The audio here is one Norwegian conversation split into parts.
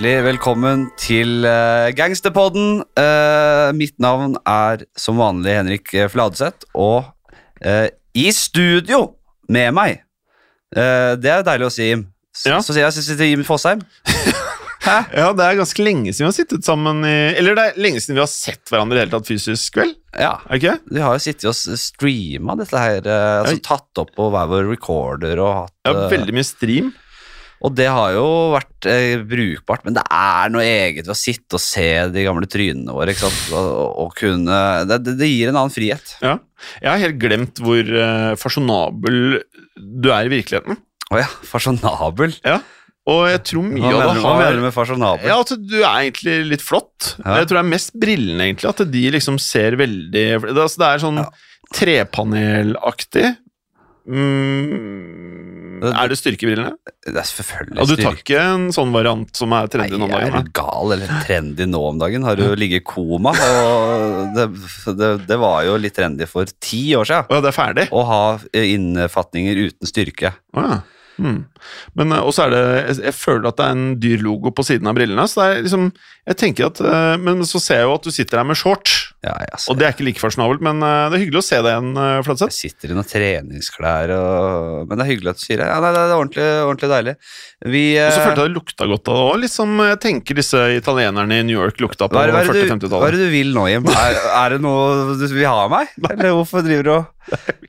Hjertelig velkommen til uh, Gangsterpodden. Eh, mitt navn er som vanlig Henrik Fladseth, og eh, i studio med meg eh, Det er deilig å si, Jim. Ja. Så sier jeg sitter Jim Fosheim. Hæ? Ja, det er ganske lenge siden vi har sittet sammen i Eller det er lenge siden vi har sett hverandre i det hele tatt fysisk, vel? Ja. okay? Vi har jo sittet og streama dette her, eh, altså tatt opp på hver vår recorder og hatt Ja, eh, veldig mye stream. Og det har jo vært eh, brukbart, men det er noe eget ved å sitte og se de gamle trynene våre. ikke sant? Og, og kunne det, det, gir en annen frihet. Ja. Jeg har helt glemt hvor eh, fasjonabel du er i virkeligheten. Å ja, fasjonabel. Ja. Og jeg tror mye Hva av det har hva mener du med fasjonabel? ja, altså, du er egentlig litt flott. Ja. Jeg tror det er mest brillene, egentlig. At de liksom ser veldig Det, altså, det er sånn Ja. trepanelaktig. Mm, er det styrkebrillene? Det er selvfølgelig Og du tar ikke en sånn variant som er trendy nå om Nei, dagen? Er du gal eller trendy nå om dagen? Har du ligget i koma? Det, det, det var jo litt trendy for ti år siden. Ja, det er ferdig? Å ha innfatninger uten styrke. Ja. Hmm. Men eh, også er det jeg, jeg føler at det er en dyr logo på siden av brillene. Så det er liksom Jeg tenker at eh, Men så ser jeg jo at du sitter her med shorts, Ja, altså, og det er ikke like fasjonabelt, men eh, det er hyggelig å se deg igjen, uh, jeg sitter i noen treningsklær, og, men det er hyggelig at du sier det. Ja, nei, det er ordentlig, ordentlig deilig. Vi Og så eh, følte jeg det lukta godt av det òg, litt som jeg tenker disse italienerne i New York lukta på hva er, hva, er det du, hva er det du vil nå, Jim? Er, er det noe du vil ha av meg? Eller hvorfor driver du og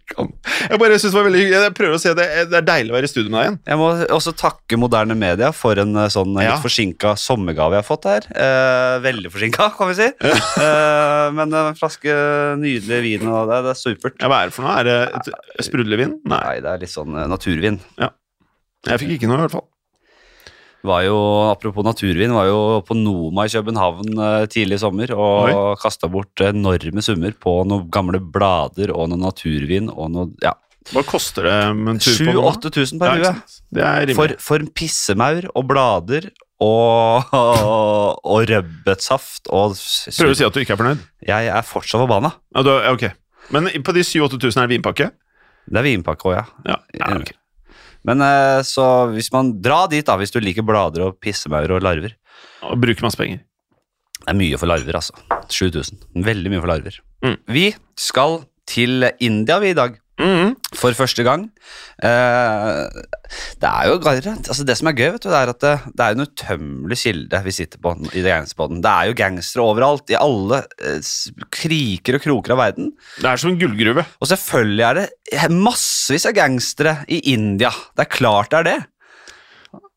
Jeg bare synes det var veldig hyggelig. Jeg prøver å si at det, det er deilig å være i studio med deg igjen. Jeg må også takke moderne media for en eh, sånn litt Ja. forsinka sommergave jeg har fått her. Eh, veldig forsinka, kan vi si. Eh, men en flaske nydelig vin, og det, det er supert. Ja, hva er det for noe? Er det et sprudlevin? Nei, Nei, det er litt sånn naturvin. naturvin. jeg fikk ikke noe i hvert fall. Var jo, apropos naturvin, var jo på Noma i København eh, tidlig i sommer og kasta bort enorme summer på noen gamle blader og noe naturvin og noe Ja. Hva koster det med en tur på Noma? 7000-8000 Ja, per hue. Ja, Det For, for en pissemaur og blader og, og rødbetsaft og Prøver å si at du ikke er fornøyd? Jeg er fortsatt forbanna. Ja, du, ok. Men på de 7000-8000 er det vinpakke? Det er vinpakke òg, ja. Ja, ja ok. Men eh, så hvis man drar dit, da, hvis du liker blader og pissemaur og larver Og bruker masse penger. Det er mye for larver, altså. 7000. Veldig mye for larver. Mm. Vi skal til India vi i dag, Mhm. for første gang. Eh, det er jo altså Det som er gøy, vet du, det er at det, det er en utømmelig kilde vi sitter på i det gangsterpodden. Det er jo gangstere overalt, i alle eh, kriker og kroker av verden. Det er som en gullgruve. Og selvfølgelig er det massevis av gangstere i India. Det er klart det er det.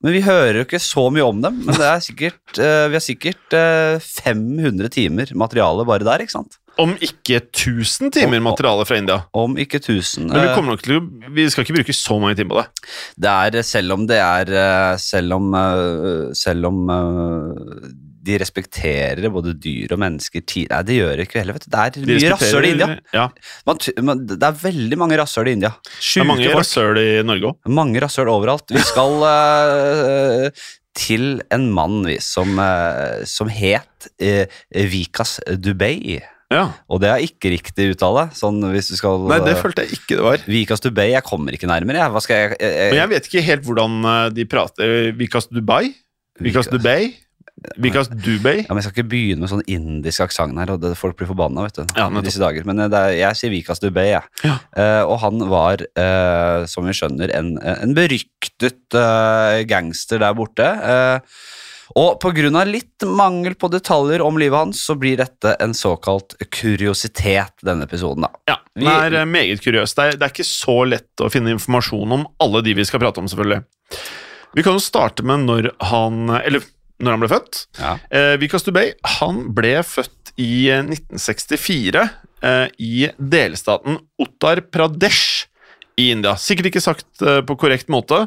Men vi hører jo ikke så mye om dem. Men det er sikkert, eh, vi har sikkert eh, 500 timer materiale bare der, ikke sant? Om ikke 1000 timer materiale fra India. Om ikke 1000. Men vi, eh, kommer nok til, vi skal ikke bruke så mange timer på det. Det er eh, selv om det er eh, Selv om Selv om de respekterer både dyr og mennesker Nei, det gjør ikke heller, vet du. Det er De mye rasshøl i India. Ja, Man, man, det er veldig mange rasshøl i India. det er mange rasshøl i Norge òg. Mange rasshøl overalt. Vi skal uh, til en mann vi, som, uh, som het uh, Vikas Dubai. Ja. Og det er ikke riktig uttale. Sånn hvis du skal Nei, det følte jeg ikke det var. Vikas Dubai, jeg kommer ikke nærmere. Jeg. Hva skal jeg, jeg, jeg Men jeg vet ikke helt hvordan eh, de prater. Vikas Dubai? Vikas Dubai? Vikas Dubai? Ja, men Jeg skal ikke begynne med sånn indisk aksent her, og det, folk blir forbanna. vet du, Ja, disse dager. Men eh, det er, jeg sier Vikas Dubai, jeg. Ja. Uh, og han var, uh, som vi skjønner, en, en beryktet uh, gangster der borte. Eh, og pga. litt mangel på detaljer om livet hans, så blir dette en såkalt kuriositet, denne episoden. da. Ja, den er vi, meget kuriøs. Det er, det er ikke så lett å finne informasjon om alle de vi skal prate om, selvfølgelig. Vi kan jo starte med når han Eller når han ble født. Ja. Eh, Vikas Dubey han ble født i eh, 1964 eh, i delstaten Uttar Pradesh i India. Sikkert ikke sagt eh, på korrekt måte,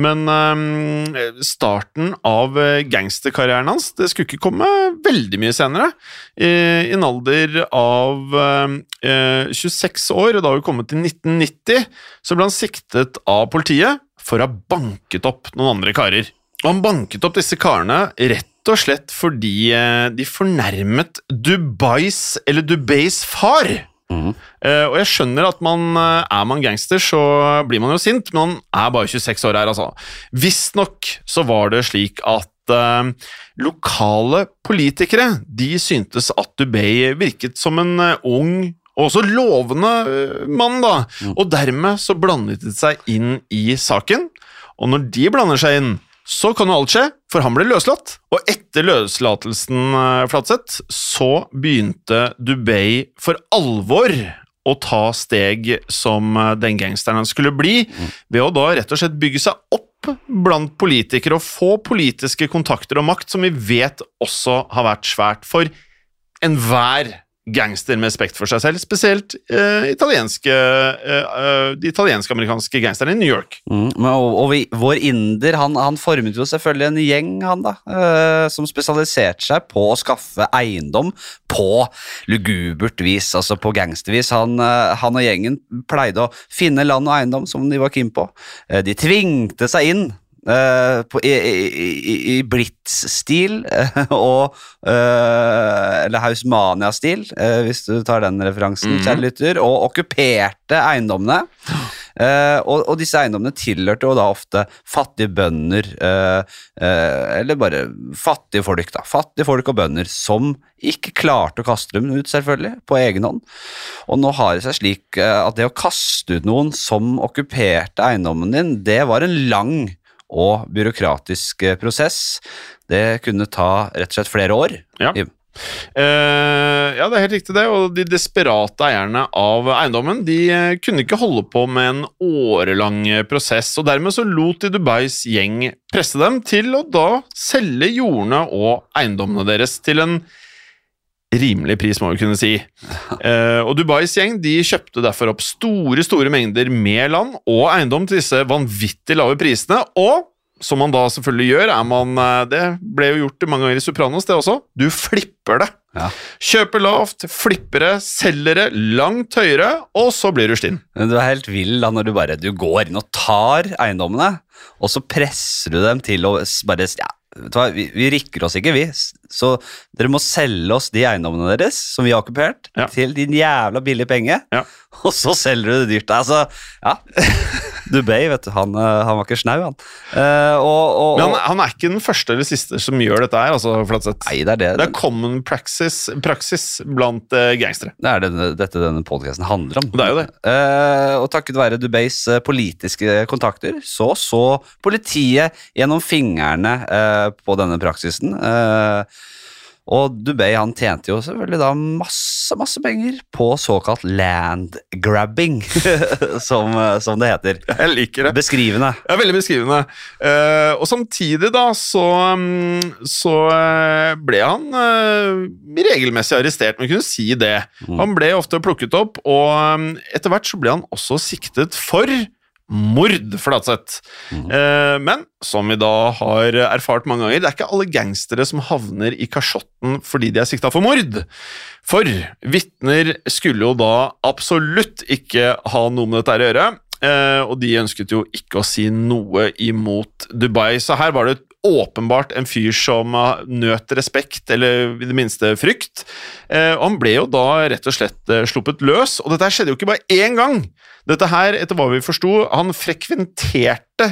men eh, starten av eh, gangsterkarrieren hans det skulle ikke komme veldig mye senere. I, en alder av eh, 26 år, og da har vi kommet til 1990, så ble han siktet av politiet for å ha banket opp noen andre karer. Og han banket opp disse karene rett og slett fordi de fornærmet Dubais, eller Dubais far. Eh, og jeg skjønner at man, eh, er man gangster, så blir man jo sint, men han er bare 26 år her, altså. Visstnok så var det slik at eh, lokale politikere de syntes at Dubey virket som en ung og også lovende mann, da. Og dermed så blandet de seg inn i saken. Og når de blander seg inn, så kan jo alt skje, for han ble løslatt. Og etter løslatelsen, eh, Flatseth, så begynte Dubey for alvor å ta steg som eh, den gangsteren han skulle bli, ved å da rett og slett bygge seg opp blant politikere og få politiske kontakter og makt, som vi vet også har vært svært for enhver gangster med respekt for seg selv, spesielt eh, italienske, eh, eh, de italiensk-amerikanske gangsterne i New York. Mm, men, og, og vi, vår inder han, han formet jo selvfølgelig en gjeng han da, eh, som spesialiserte seg på å skaffe eiendom på lugubert vis, altså på gangstervis. Han, eh, han og gjengen pleide å finne land og eiendom som de var keen på. Eh, de tvingte seg inn eh, på, i, i, i, i Blitz-stil eh, og eh, Eller Hausmania-stil, hvis du tar den referansen, Mhm. kjære lytter, og okkuperte eiendommene. Og, og disse eiendommene tilhørte jo da ofte fattige bønder, eller bare fattige folk, da. Fattige folk og bønder som ikke klarte å kaste dem ut, selvfølgelig, på egen hånd. Og nå har det seg slik at det å kaste ut noen som okkuperte eiendommen din, det var en lang og byråkratisk eh, prosess. Det kunne ta rett og slett flere år. Ja. Eh, ja, det er helt riktig det, og de desperate eierne av eiendommen de eh, kunne ikke holde på med en årelang prosess, og dermed så lot de Dubais gjeng presse dem til å da selge jordene og eiendommene deres til en rimelig pris, må vi kunne si. Eh, og Dubais gjeng de kjøpte derfor opp store store mengder med land og eiendom til disse vanvittig lave prisene, og som man da selvfølgelig gjør, er man eh, Det ble jo gjort mange ganger i Sopranos, det også. Du flipper det. Ja. Kjøper lavt, flipper det, selger det langt høyere, og så blir du stinn. Du er helt vill da når du bare du går inn og tar eiendommene, og så presser du dem til å bare ja, vi, vi rikker oss ikke, vi. Så dere må selge oss de eiendommene deres som vi har okkupert, Ja. til din jævla billige penge. Ja. Og så selger du det dyrt. Altså, ja. Dubay, vet du, han, eh, han var ikke snau, han. Uh, og, og, Men han, han er ikke den første eller siste som gjør dette her, altså. Nei, det er det. Det er common praxis, praksis blant uh, gangstere. Det er det dette denne podcasten handler om. Det er jo det. Uh, og takket være Dubays eh, politiske kontakter, så så politiet gjennom fingrene på denne praksisen. Eh, og Dubai han tjente jo selvfølgelig da masse, masse penger på såkalt land grabbing, som, eh, som det heter. Jeg liker det. Beskrivende. Er veldig beskrivende. Eh, og samtidig da, så, mm, så eh, ble han regelmessig arrestert, men kunne si det. Mm. Han ble ofte plukket opp, og mm, etter hvert så ble han også siktet for mord, Flatseth. Mm. Eh, men som vi da har erfart mange ganger, det er ikke alle gangstere som havner i kasjotten fordi de er sikta for mord. For vitner skulle jo da absolutt ikke ha noe med dette å gjøre. Eh, og de ønsket jo ikke å si noe imot Dubai, så her var det åpenbart en fyr som nøt respekt, eller i det minste frykt. Eh, og han ble jo da rett og slett eh, sluppet løs, og dette her skjedde jo ikke bare én gang. Dette her, etter hva vi forsto, han frekventerte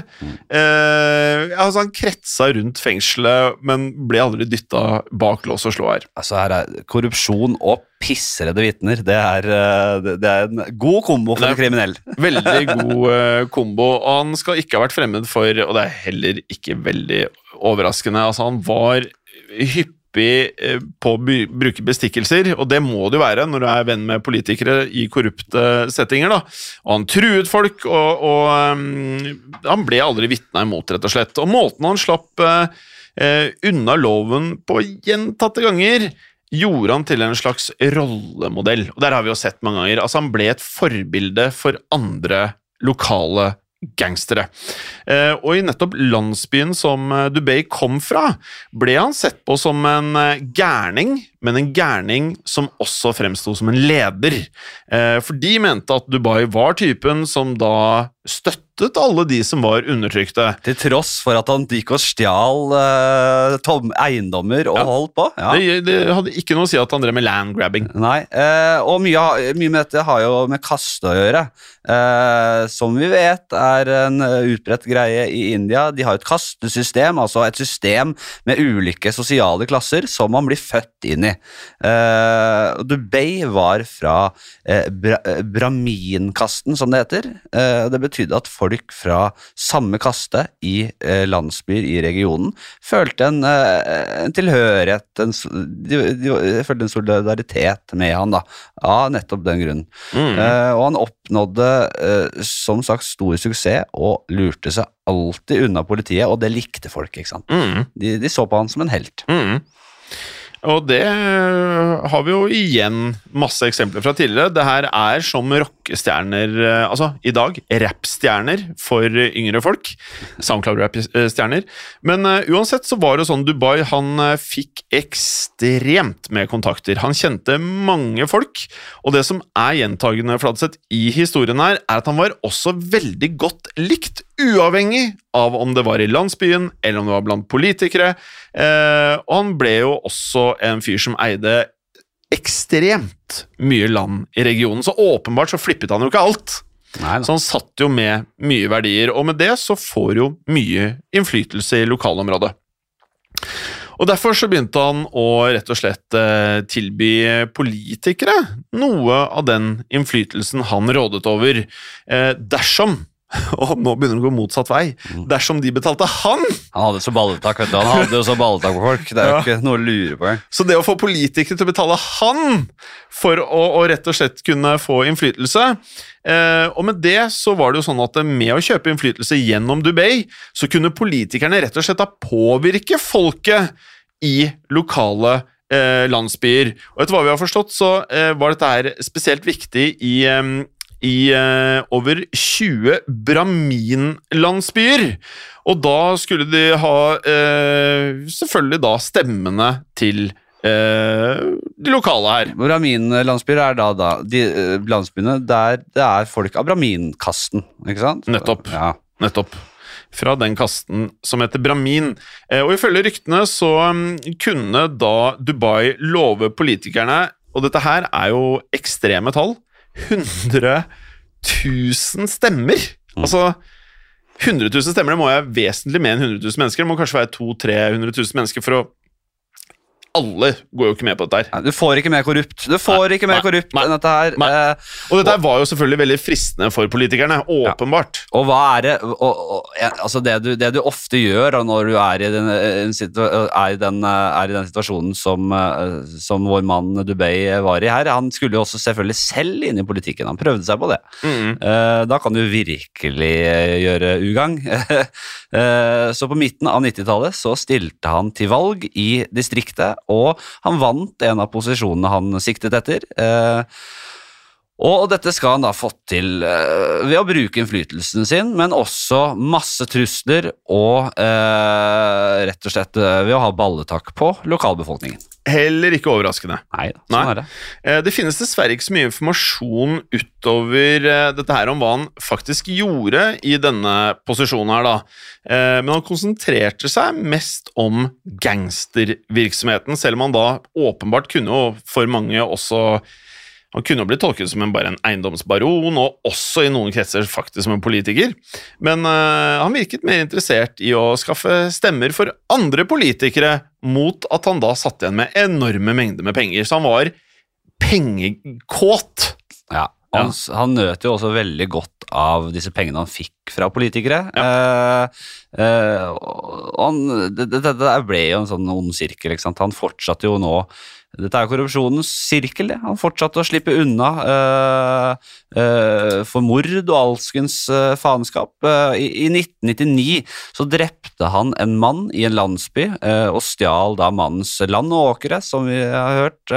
eh, Altså, han kretsa rundt fengselet, men ble aldri dytta bak lås og slå her. Altså her er Korrupsjon og pissredde vitner, det er, eh, det- er en god kombo for en kriminell. Veldig god eh, kombo, og han skal ikke ha vært fremmed for, og det er heller ikke veldig overraskende, altså han var hyppig eh, på å bruke bestikkelser, og det må det jo være når du er venn med politikere i korrupte settinger, da. Og han truet folk, og, og um, han ble aldri vitna imot, rett og slett. Og måten han slapp uh, uh, unna loven på gjentatte ganger, gjorde han til en slags rollemodell. Og der har vi jo sett mange ganger. Altså Han ble et forbilde for andre lokale gangstere. Eh, og i nettopp landsbyen som Dubai Dubey kom fra, ble han sett på som en eh, gærning men en gærning som også fremsto som en leder. Eh, for de mente at Dubai var typen som da støttet alle de som var undertrykte. Til tross for at han gikk og stjal eh, tom eiendommer og Ja. holdt på. Ja. Det, det hadde ikke noe å si at han drev med landgrabbing. Nei, eh, og mye, mye med dette har jo med kaste å gjøre. Eh, som vi vet er en utbredt greie i India. De har et kastesystem, altså et system med ulike sosiale klasser som man blir født inn i. Og Dubai var fra uh, bra, eh, braminkasten, som det heter. Uh, det betydde at folk fra samme kaste i landsbyer i regionen følte en, en tilhørighet, en, de, de, de følte en solidaritet med han da, av nettopp den grunnen. Mm. Og han oppnådde som sagt stor suksess og lurte seg alltid unna politiet, og det likte folk. ikke sant? Mm. De, de så på han som en helt. Mm. Og det har vi jo igjen masse eksempler fra tidligere. Det her er som rockestjerner, eh, altså i dag, rappstjerner for yngre folk. Soundcloud-rappstjerner. Men uh, uansett så var det sånn Dubai, han eh, fikk ekstremt med kontakter. Han kjente mange folk, og det som er gjentagende Fladseth i historien her, er at han var også veldig godt likt, uavhengig av om det var i landsbyen eller om det var blant politikere. Eh, og han ble jo også en fyr som eide ekstremt mye land i regionen, så åpenbart så flippet han jo ikke alt. Nei. Så han satt jo med mye verdier, og med det så får jo mye innflytelse i lokalområdet. Og Derfor så begynte han å rett og slett eh, tilby politikere noe av den innflytelsen han rådet over, eh, dersom og nå begynner det å gå motsatt vei. Dersom de betalte han Han hadde så balletak, vet du. Han hadde jo så balletak på folk. Det er jo Ja. ikke noe å lure på. Så det å få politikere til å betale han for å, å rett og slett kunne få innflytelse eh, Og med det så var det jo sånn at med å kjøpe innflytelse gjennom Dubai, så kunne politikerne rett og slett da påvirke folket i lokale eh, landsbyer. Og etter hva vi har forstått, så eh, var dette her spesielt viktig i eh, i eh, over 20 Brahmin-landsbyer. Og da skulle de ha eh, selvfølgelig da stemmene til eh, de lokale her. Brahmin-landsbyer er da, da de landsbyene der det er folk av braminkasten, ikke sant? Nettopp. Ja. Nettopp. Fra den kasten som heter Bramin. Eh, og ifølge ryktene så mm, kunne da Dubai love politikerne Og dette her er jo ekstreme tall. 100 000 stemmer! Altså 100 000 stemmer det må jeg vesentlig mer enn 100 000 mennesker. Det må kanskje være 200 000-300 000 mennesker for å Alle går jo ikke med på dette her. Nei, Du får ikke mer korrupt Du får Nei, ikke mer nei, korrupt enn dette her. Eh, Og dette her var jo selvfølgelig veldig fristende for politikerne. Åpenbart. og hva er det og, og, altså det, du, det du ofte gjør når du er i, den, er, i den, er i den situasjonen som, eh, som vår mann Dubai var i her Han skulle jo også selvfølgelig selv inn i politikken. Han prøvde seg på det. Mm. Eh, Da kan du virkelig eh, gjøre ugagn. Eh, Så på midten av 90-tallet så stilte han til valg i distriktet, og han vant en av posisjonene han siktet etter. Eh, Og dette skal han da fått til eh, ved å bruke innflytelsen sin, men også masse trusler og eh, rett og slett eh, ved å ha balletak på lokalbefolkningen. Heller ikke overraskende. Nei sånn Nei. er det. Eh, Det finnes dessverre ikke så mye informasjon utover dette her om hva han faktisk gjorde i denne posisjonen her, da. Men han konsentrerte seg mest om gangstervirksomheten, selv om han da åpenbart kunne og for mange også han kunne jo blitt tolket som en, bare en eiendomsbaron, og også i noen kretser faktisk som en politiker. Men uh, han virket mer interessert i å skaffe stemmer for andre politikere, mot at han da satt igjen med enorme mengder med penger. Så han var pengekåt. Ja, han, han nøt jo også veldig godt av disse pengene han fikk fra politikere. Eh, eh, og han, det, det, det ble jo en sånn ond sirkel. Ikke sant? Han fortsatte jo nå Dette er korrupsjonens sirkel. det. Han fortsatte å slippe unna eh, eh, for mord og alskens eh, faenskap. I, I 1999 så drepte han en mann i en landsby og stjal da mannens land og åkre, som vi har hørt.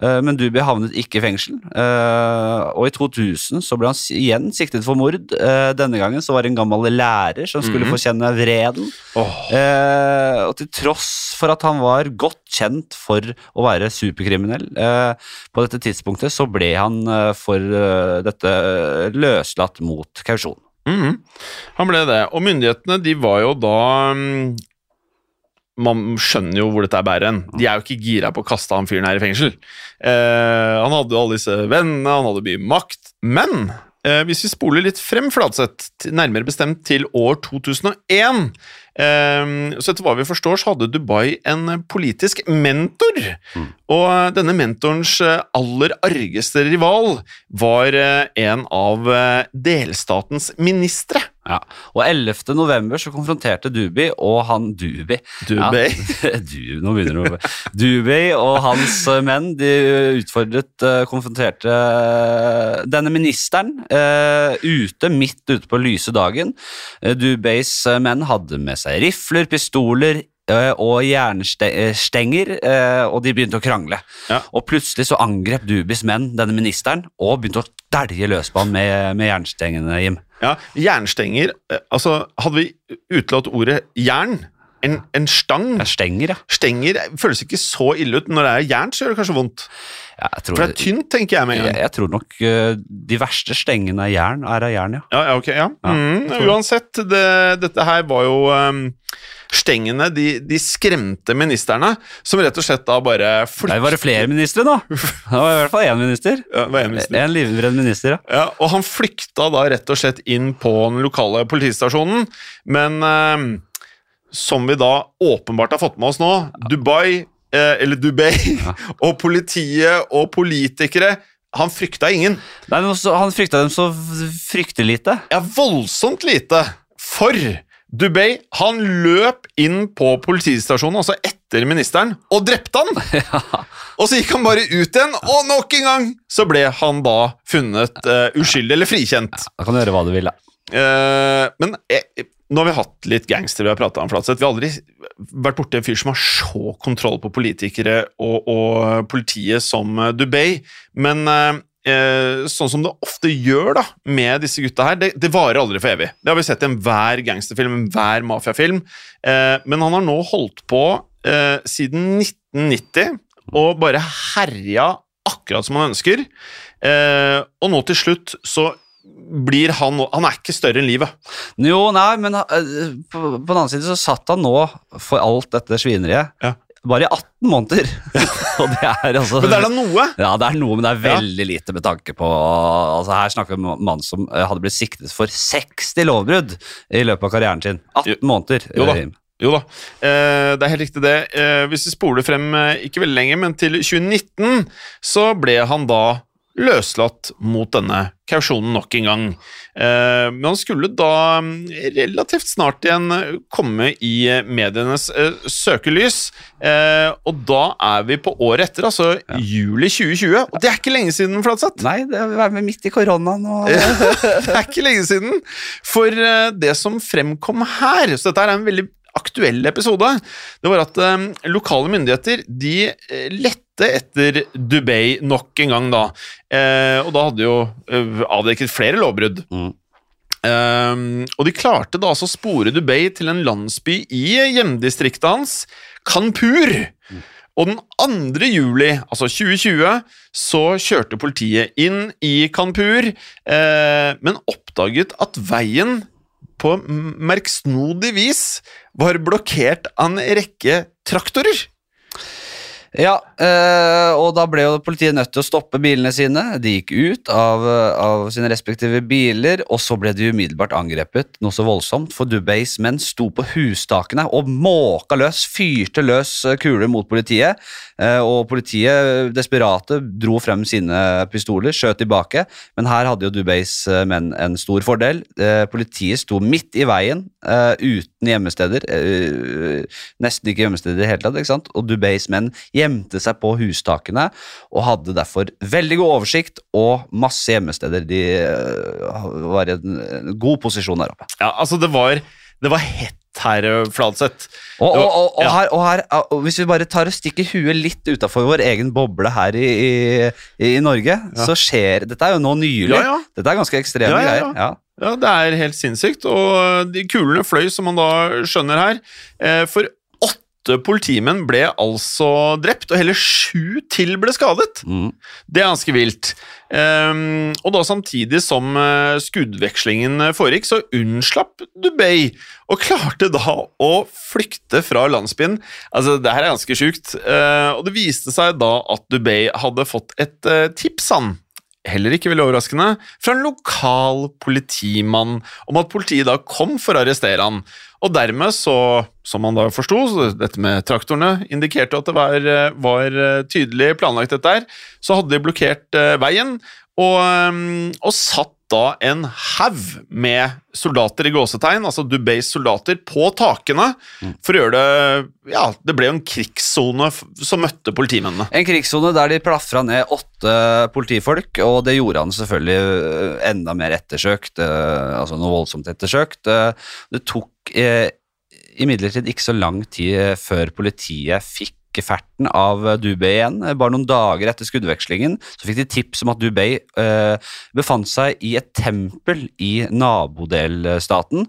Eh, Men Dubi havnet ikke i fengsel, eh, og i 2000 så ble han igjen siktet for mord. Eh, Denne gangen så var det en gammel lærer som skulle få kjenne vreden. Eh, og til tross for at han var godt kjent for å være superkriminell på dette tidspunktet, så ble han for dette løslatt mot kausjon. Mhm. Han ble det. Og myndighetene de var jo da mm, Man skjønner jo hvor dette er bærer hen. De er jo ikke gira på å kaste han fyren her i fengsel. Eh, han hadde jo alle disse vennene, han hadde mye makt. Men eh, hvis vi spoler litt frem, Fladseth, nærmere bestemt til år 2001 eh, Så etter hva vi forstår, så hadde Dubai en politisk mentor. Og eh, denne mentorens eh, aller argeste rival var eh, en av delstatens ministre. Ja. Og 11. november så konfronterte Dubi og han Dubi Duby? Ja, du, nå begynner det å Dubi og hans menn de utfordret, eh, konfronterte eh, denne ministeren uh, ute, midt ute på lyse dagen. Eh, menn hadde med seg rifler, pistoler og jernstenger, og de begynte å krangle. Ja. Og plutselig så angrep Dubis menn denne ministeren og begynte å dælje løs på ham med, med jernstengene, Jim. Ja, Jernstenger eh, Altså, hadde vi utelatt ordet jern, en, en stang Ja, stenger, ja. Stenger føles ikke så ille ut. Når det er jern, så gjør det kanskje vondt. ja jeg tror For det er tynt, tenker jeg med en Jeg, gang. jeg tror nok uh, de verste stengene av jern er av jern, ja. Ja, ja, ok, ja. Mm, jeg det. uansett, det, dette her var jo um, Stengene de, de skremte ministerne, som rett og slett da bare flyttet var det flere ministre nå? Det var i hvert fall én minister. Ja, det var det, minister? En livredd minister, ja. Ja, og han flykta da rett og slett inn på den lokale politistasjonen, men eh, som vi da åpenbart har fått med oss nå, Dubai, eh, eller Dubai, og politiet og politikere, han frykta ingen. Nei, men også, han frykta dem så fryktelig lite. Ja, voldsomt lite. For Dubai, han løp inn på politistasjonen, altså etter ministeren, og drepte han! Og så gikk han bare ut igjen, og nok en gang så ble han da funnet uh, uskyldig, eller frikjent. Da kan du gjøre hva du vil, da. Uh, men eh, nå har vi hatt litt gangster vi har prata om. Flatseth. Vi har aldri vært borti en fyr som har så kontroll på politikere og, og politiet som eh, Dubai. Men eh, eh, sånn som det ofte gjør da med disse gutta her, det, det varer aldri for evig. Det har vi sett i enhver gangsterfilm, enhver mafiafilm. Eh, men han har nå holdt på eh, siden 1990 og bare herja akkurat som han ønsker. Eh, og nå til slutt så blir han Han er ikke større enn livet. Jo, nei, men eh, på, på den annen side så satt han nå for alt dette svineriet Ja. bare i 18 måneder. Og det er altså Men det er da noe! Ja, det er noe, men det er Ja. veldig lite med tanke på altså Her snakker vi om en mann som eh, hadde blitt siktet for 60 lovbrudd i løpet av karrieren sin. 18 Jo- måneder. jo da. eh, Jo da, eh, det er helt riktig det. Eh, hvis vi spoler frem ikke veldig lenge, men til 2019, så ble han da løslatt mot denne kausjonen nok en gang. Eh, men han skulle da mm, relativt snart igjen komme i medienes eh, søkelys, eh, og da er vi på året etter, altså juli 2020. Og det er ikke lenge siden, Flatseth! Nei, det være med midt i koronaen og det er ikke lenge siden. For det som fremkom her, så dette er en veldig aktuell episode, det var at eh, lokale myndigheter de eh, lette etter Dubai nok en gang, da. Eh, og da hadde jo eh, avdekket flere lovbrudd. Mm. Um, og de klarte da altså å spore Dubai til en landsby i hjemdistriktet hans, Kanpur. Og den 2. juli, altså 2020, så kjørte politiet inn i Kanpur, eh, men oppdaget at veien på merksnodig vis var blokkert av en rekke traktorer. Ja, eh, og da ble jo politiet nødt til å stoppe bilene sine. De gikk ut av, av sine respektive biler, og så ble de umiddelbart angrepet, noe så voldsomt, for Dubais menn sto på hustakene og måka løs, fyrte løs eh, kuler mot politiet, eh, og politiet, desperate, dro frem sine pistoler, skjøt tilbake, men her hadde jo Dubais eh, menn en stor fordel. Politiet sto midt i veien, uten gjemmesteder, eh, nesten ikke gjemmesteder i det hele tatt, og Dubais menn gjemte seg på hustakene og hadde derfor veldig god oversikt og masse gjemmesteder. De eh, var i en, god posisjon der oppe. Ja, altså det var, det var hett her, Fladseth. Og, og, og, og, Ja. her, her, og hvis vi bare tar og stikker huet litt utafor vår egen boble her i, i, i Norge, så skjer Dette er jo nå nylig. Ja, ja. Dette er ganske ekstreme Ja, ja, ja. greier. Ja. ja, det er helt sinnssykt. Og de kulene fløy, som man da skjønner her. Eh, For åtte politimenn ble altså drept, og hele sju til ble skadet. Mm. Det er ganske vilt. Um, og da samtidig som eh, skuddvekslingen foregikk, så unnslapp Dubay, og klarte da å flykte fra landsbyen. Altså, det her er ganske sjukt. Uh, og det viste seg da at Dubay hadde fått et uh, tips, han. Heller ikke veldig overraskende, fra en lokal politimann om at politiet da kom for å arrestere han. Og dermed, så, som han da forsto, dette med traktorene indikerte at det var, var eh, tydelig planlagt dette her, så hadde de blokkert eh, veien og, eh, og satt da en haug med soldater i gåsetegn, altså Dubays soldater, på takene for å gjøre det Ja, det ble jo en krigssone som møtte politimennene. En krigssone der de plafra ned åtte politifolk, og det gjorde han selvfølgelig øh, enda mer ettersøkt, øh, altså noe voldsomt ettersøkt. Øh, Det tok eh, imidlertid ikke så lang tid eh, før politiet fikk ferten av eh, Dubay igjen. Eh, Bare noen dager etter skuddvekslingen så fikk de tips om at Dubay eh, befant seg i et tempel i nabodelstaten.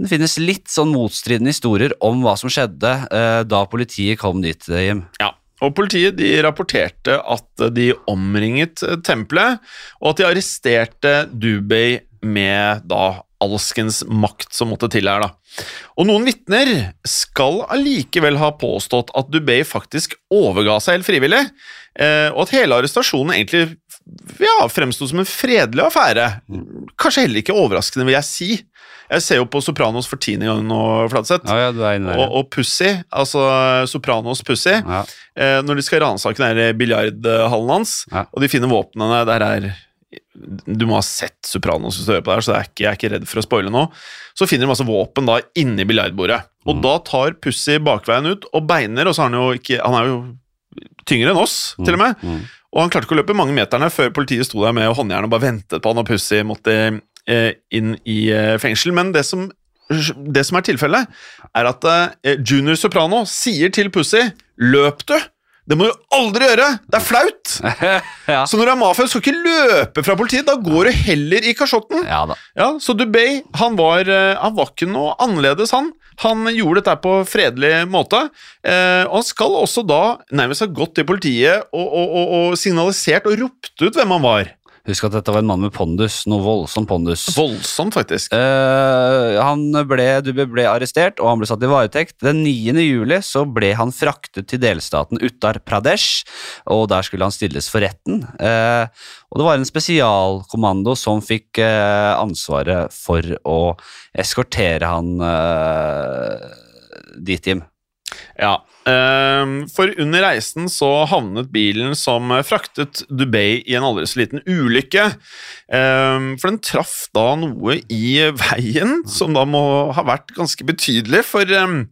Det finnes litt sånn motstridende historier om hva som skjedde eh, da politiet kom dit, eh, Jim. Ja, og Politiet de rapporterte at de omringet tempelet, og at de arresterte Dubay med da alskens makt som måtte til her. da. Og Noen vitner skal allikevel ha påstått at Dubay faktisk overga seg helt frivillig, eh, og at hele arrestasjonen egentlig ja, fremsto som en fredelig affære. Kanskje heller ikke overraskende, vil jeg si. Jeg ser jo på Sopranos for tiende gang nå, Fladseth. Ja, ja. Og, og Pussy, altså Sopranos Pussy, Ja. eh, når de skal ransake biljardhallen hans, og de finner våpnene der er Du må ha sett Sopranos hvis du hører på det her, så jeg er, ikke, jeg er ikke redd for å spoile nå. Så finner de masse våpen da inni biljardbordet, og Mm. da tar Pussy bakveien ut og beiner, og så er han jo ikke Han er jo tyngre enn oss, til og med. Mm. Og han klarte ikke å løpe mange meterne før politiet sto der med håndjern og bare ventet på han, og Pussy måtte eh, inn i eh, fengsel. Men det som, det som er tilfellet, er at eh, Junior Soprano sier til Pussy 'løp du'. Det må du aldri gjøre! Det er flaut! ja. Så når du er mafia, du skal ikke løpe fra politiet. Da går du heller i kasjotten. ja. Ja, Så Dubay han var, eh, han var ikke noe annerledes, han. Han gjorde dette på fredelig måte. Eh, og han skal også da nærmest ha gått til politiet og, og, og, og signalisert og ropt ut hvem han var. Husk at dette var en mann med pondus, noe voldsom pondus. Voldsom, faktisk. Eh, han ble, Dubé ble arrestert, og han ble satt i varetekt. Den 9. juli så ble han fraktet til delstaten Uttar Pradesh, og der skulle han stilles for retten. Eh, og det var en spesialkommando som fikk eh, ansvaret for å eskortere han eh, dit, Jim. Ja, ehm, For under reisen så havnet bilen som fraktet Dubay i en aldri så liten ulykke. Ehm, for den traff da noe i veien som da må ha vært ganske betydelig, for, ehm,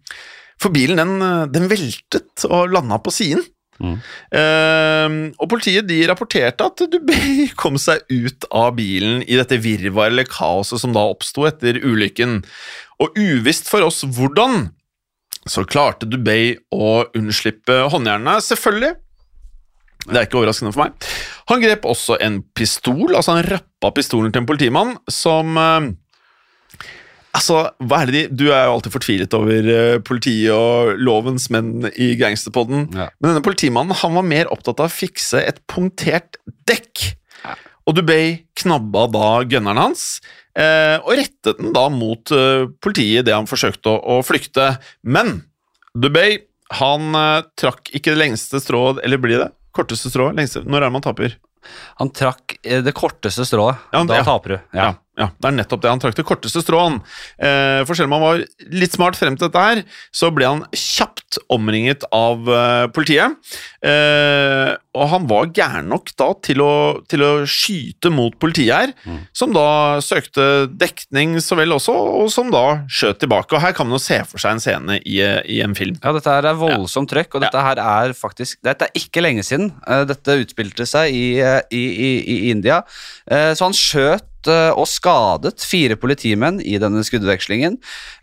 for bilen den, den veltet og landa på siden. Mm. Uh, og politiet de rapporterte at Dubai kom seg ut av bilen i dette virvaret eller kaoset som da oppsto etter ulykken. Og uvisst for oss hvordan, så klarte Dubay å unnslippe håndjernene, selvfølgelig. Det er ikke overraskende for meg. Han grep også en pistol, altså han rappa pistolen til en politimann som eh, Altså, hva er det de Du er jo alltid fortvilet over eh, politiet og lovens menn i gangsterpodden. Ja. Men denne politimannen han var mer opptatt av å fikse et punktert dekk. Og Dubay knabba da gunneren hans, og rettet den da mot eh, politiet idet han forsøkte å, å flykte. Men Dubay han eh, trakk ikke det lengste strået, eller blir det? Korteste strået? Lengste. Når er det man taper? Han trakk eh, det korteste strået. Ja, da ja. taper du. Ja. Ja, det er nettopp det. Han trakk det korteste strået. Eh, for selv om han var litt smart frem til dette her, så ble han kjapt omringet av eh, politiet. Eh, og han var gæren nok da til å, til å skyte mot politiet her, Mm. som da søkte dekning så vel også, og som da skjøt tilbake. Og her kan man jo se for seg en scene i, i en film. Ja, dette her er voldsomt trøkk, og dette her er faktisk Dette er ikke lenge siden. Dette utspilte seg i, i, i, India. Så han skjøt eh, og skadet fire politimenn i denne skuddvekslingen.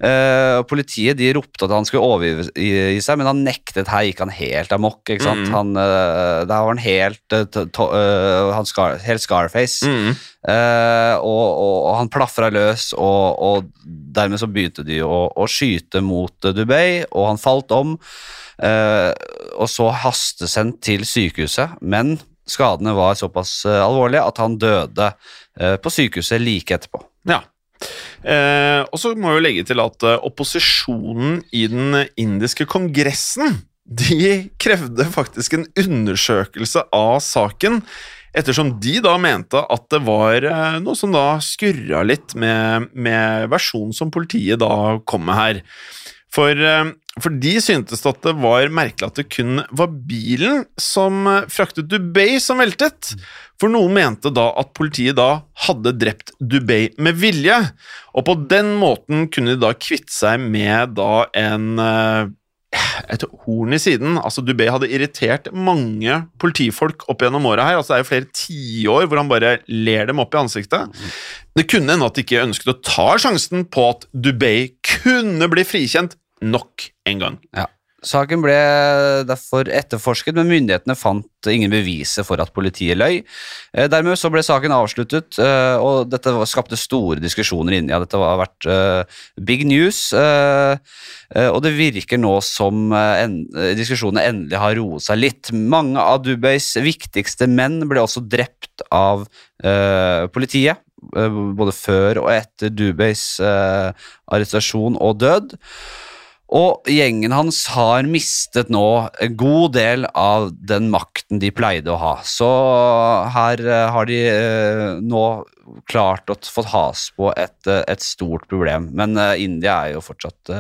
Eh, politiet de ropte at han skulle overgi seg, men han nektet. Her gikk han helt amok. ikke sant? Mm. Han, eh, der var han helt, to, han scar, helt Scarface. Mm. Og, og, og han plafra løs, og, og dermed så begynte de å, å skyte mot Dubai, og han falt om. og så hastesendt til sykehuset, men skadene var såpass eh, alvorlige at han døde eh, på sykehuset like etterpå. Ja. Eh, og så må jeg jo legge til at eh, opposisjonen i den indiske kongressen de krevde faktisk en undersøkelse av saken, ettersom de da mente at det var noe som da skurra litt med, med versjonen som politiet da kom med her. For, for de syntes at det var merkelig at det kun var bilen som eh, fraktet Dubai som veltet. For noen mente da at politiet da hadde drept Dubai med vilje, og på den måten kunne de da kvitte seg med da en eh, et horn i siden. Altså Dubé hadde irritert mange politifolk opp gjennom åra her. altså Det er jo flere tiår hvor han bare ler dem opp i ansiktet. Det kunne hende at de ikke ønsket å ta sjansen på at Dubé kunne bli frikjent nok en gang. Saken ble derfor etterforsket, men myndighetene fant ingen beviser for at politiet løy. Eh, Dermed så ble saken avsluttet, eh, og dette skapte store diskusjoner inni ja, Dette har vært eh, big news, og det virker nå som diskusjonene endelig har roet seg litt. Mange av Dubays viktigste menn ble også drept av politiet. Både før og etter Dubays arrestasjon og død. Og gjengen hans har mistet nå en god del av den makten de pleide å ha. Så her eh, har de eh, nå klart å få has på et, eh, et stort problem. Men India er jo fortsatt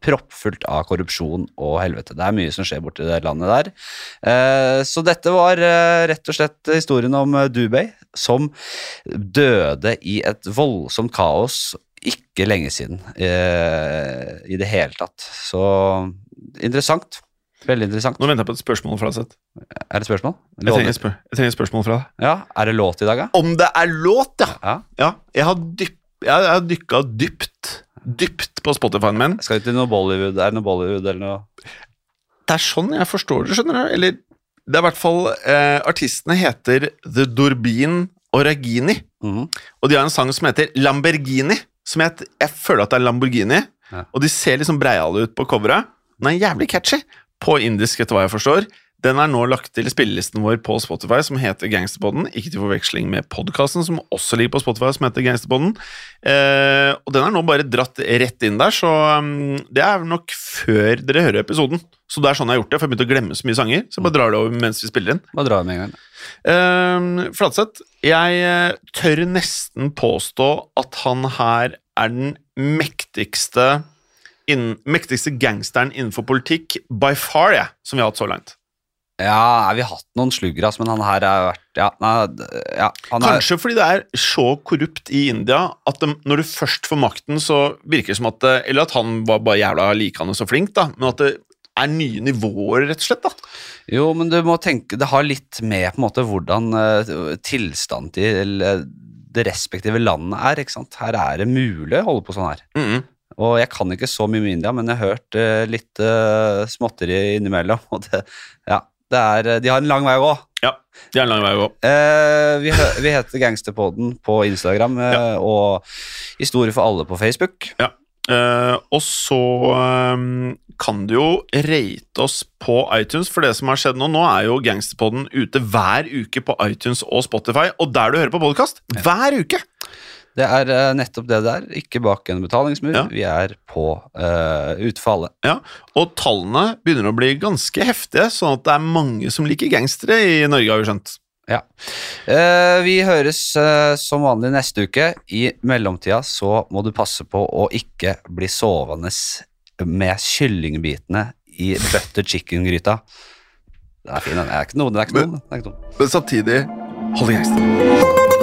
proppfullt av korrupsjon og helvete. Det er mye som skjer borti det landet der. Så dette var rett og slett historien om Dubai, som døde i et voldsomt kaos ikke lenge siden eh, i det hele tatt. Så interessant. Veldig interessant. Nå venter jeg på et spørsmål fra deg. Seth. Er det spørsmål? Jeg trenger, et spør jeg trenger et spørsmål fra deg. Ja, Er det låt i dag, da? Om det er låt, ja! Ja. ja jeg har, dyp, jeg har dykka dypt, dypt på Spotify-en min. Skal ikke til noe Bollywood? Er det noe Bollywood eller noe Det er sånn jeg forstår det, skjønner du. Eller det er i hvert fall eh, Artistene heter The Dorbin og Ragini. -hmm. Og de har en sang som heter Lamborghini. Som jeg, jeg føler at det er Lamborghini. Ja. Og de ser liksom breiale ut på coveret. Den er jævlig catchy. På indisk, etter hva jeg forstår. Den er nå lagt til spillelisten vår på Spotify, som heter Gangsterpodden. Ikke til forveksling med podkasten, som også ligger på Spotify, som heter Gangsterpodden. Eh, og den er nå bare dratt rett inn der, så um, det er nok før dere hører episoden. Så det er sånn jeg har gjort det, for jeg begynte å glemme så mye sanger. Så jeg bare drar det over mens vi spiller inn. Bare drar med en gang. Uh, Flatseth, jeg eh, tør nesten påstå at han her er den mektigste innen, mektigste gangsteren innenfor politikk by far, jeg, som vi har hatt så langt. Ja, vi har hatt noen sluggere, altså, men han her har vært Ja, nei, ja han er, Kanskje fordi det er så korrupt i India at de, når du først får makten, så virker det som at Eller at han var bare jævla likende så flink, da, men at det er nye nivåer, rett og slett. da. Jo, men du må tenke Det har litt med på en måte hvordan uh, tilstanden til uh, det respektive landet er. ikke sant? Her er det mulig å holde på sånn her. Mhm. Og jeg kan ikke så mye med India, men jeg har hørt uh, litt småtteri innimellom. Og det, ja, det er, eh, de har en lang vei å gå. Ja, de har en lang vei å gå. Eh, vi, vi heter Gangsterpodden på Instagram ja. og Historie for alle på Facebook. Eh, og så um, kan du jo rate oss på iTunes, for det som har skjedd nå Nå er jo Gangsterpodden ute hver uke på iTunes og Spotify, og der du hører på podkast. Hver uke! Det er uh, nettopp det der. Ikke bak en betalingsmur. Ja. Vi er på uh, utfallet. Ja, Og tallene begynner å bli ganske heftige, sånn at det er mange som liker gangstere i Norge, har vi skjønt. Eh, vi høres eh, som vanlig neste uke. I mellomtida så må du passe på å ikke bli sovende med kyllingbitene i butter chicken-gryta. Det er fin, den. Er ikke noe, er ikke noe. Men samtidig hold gangster.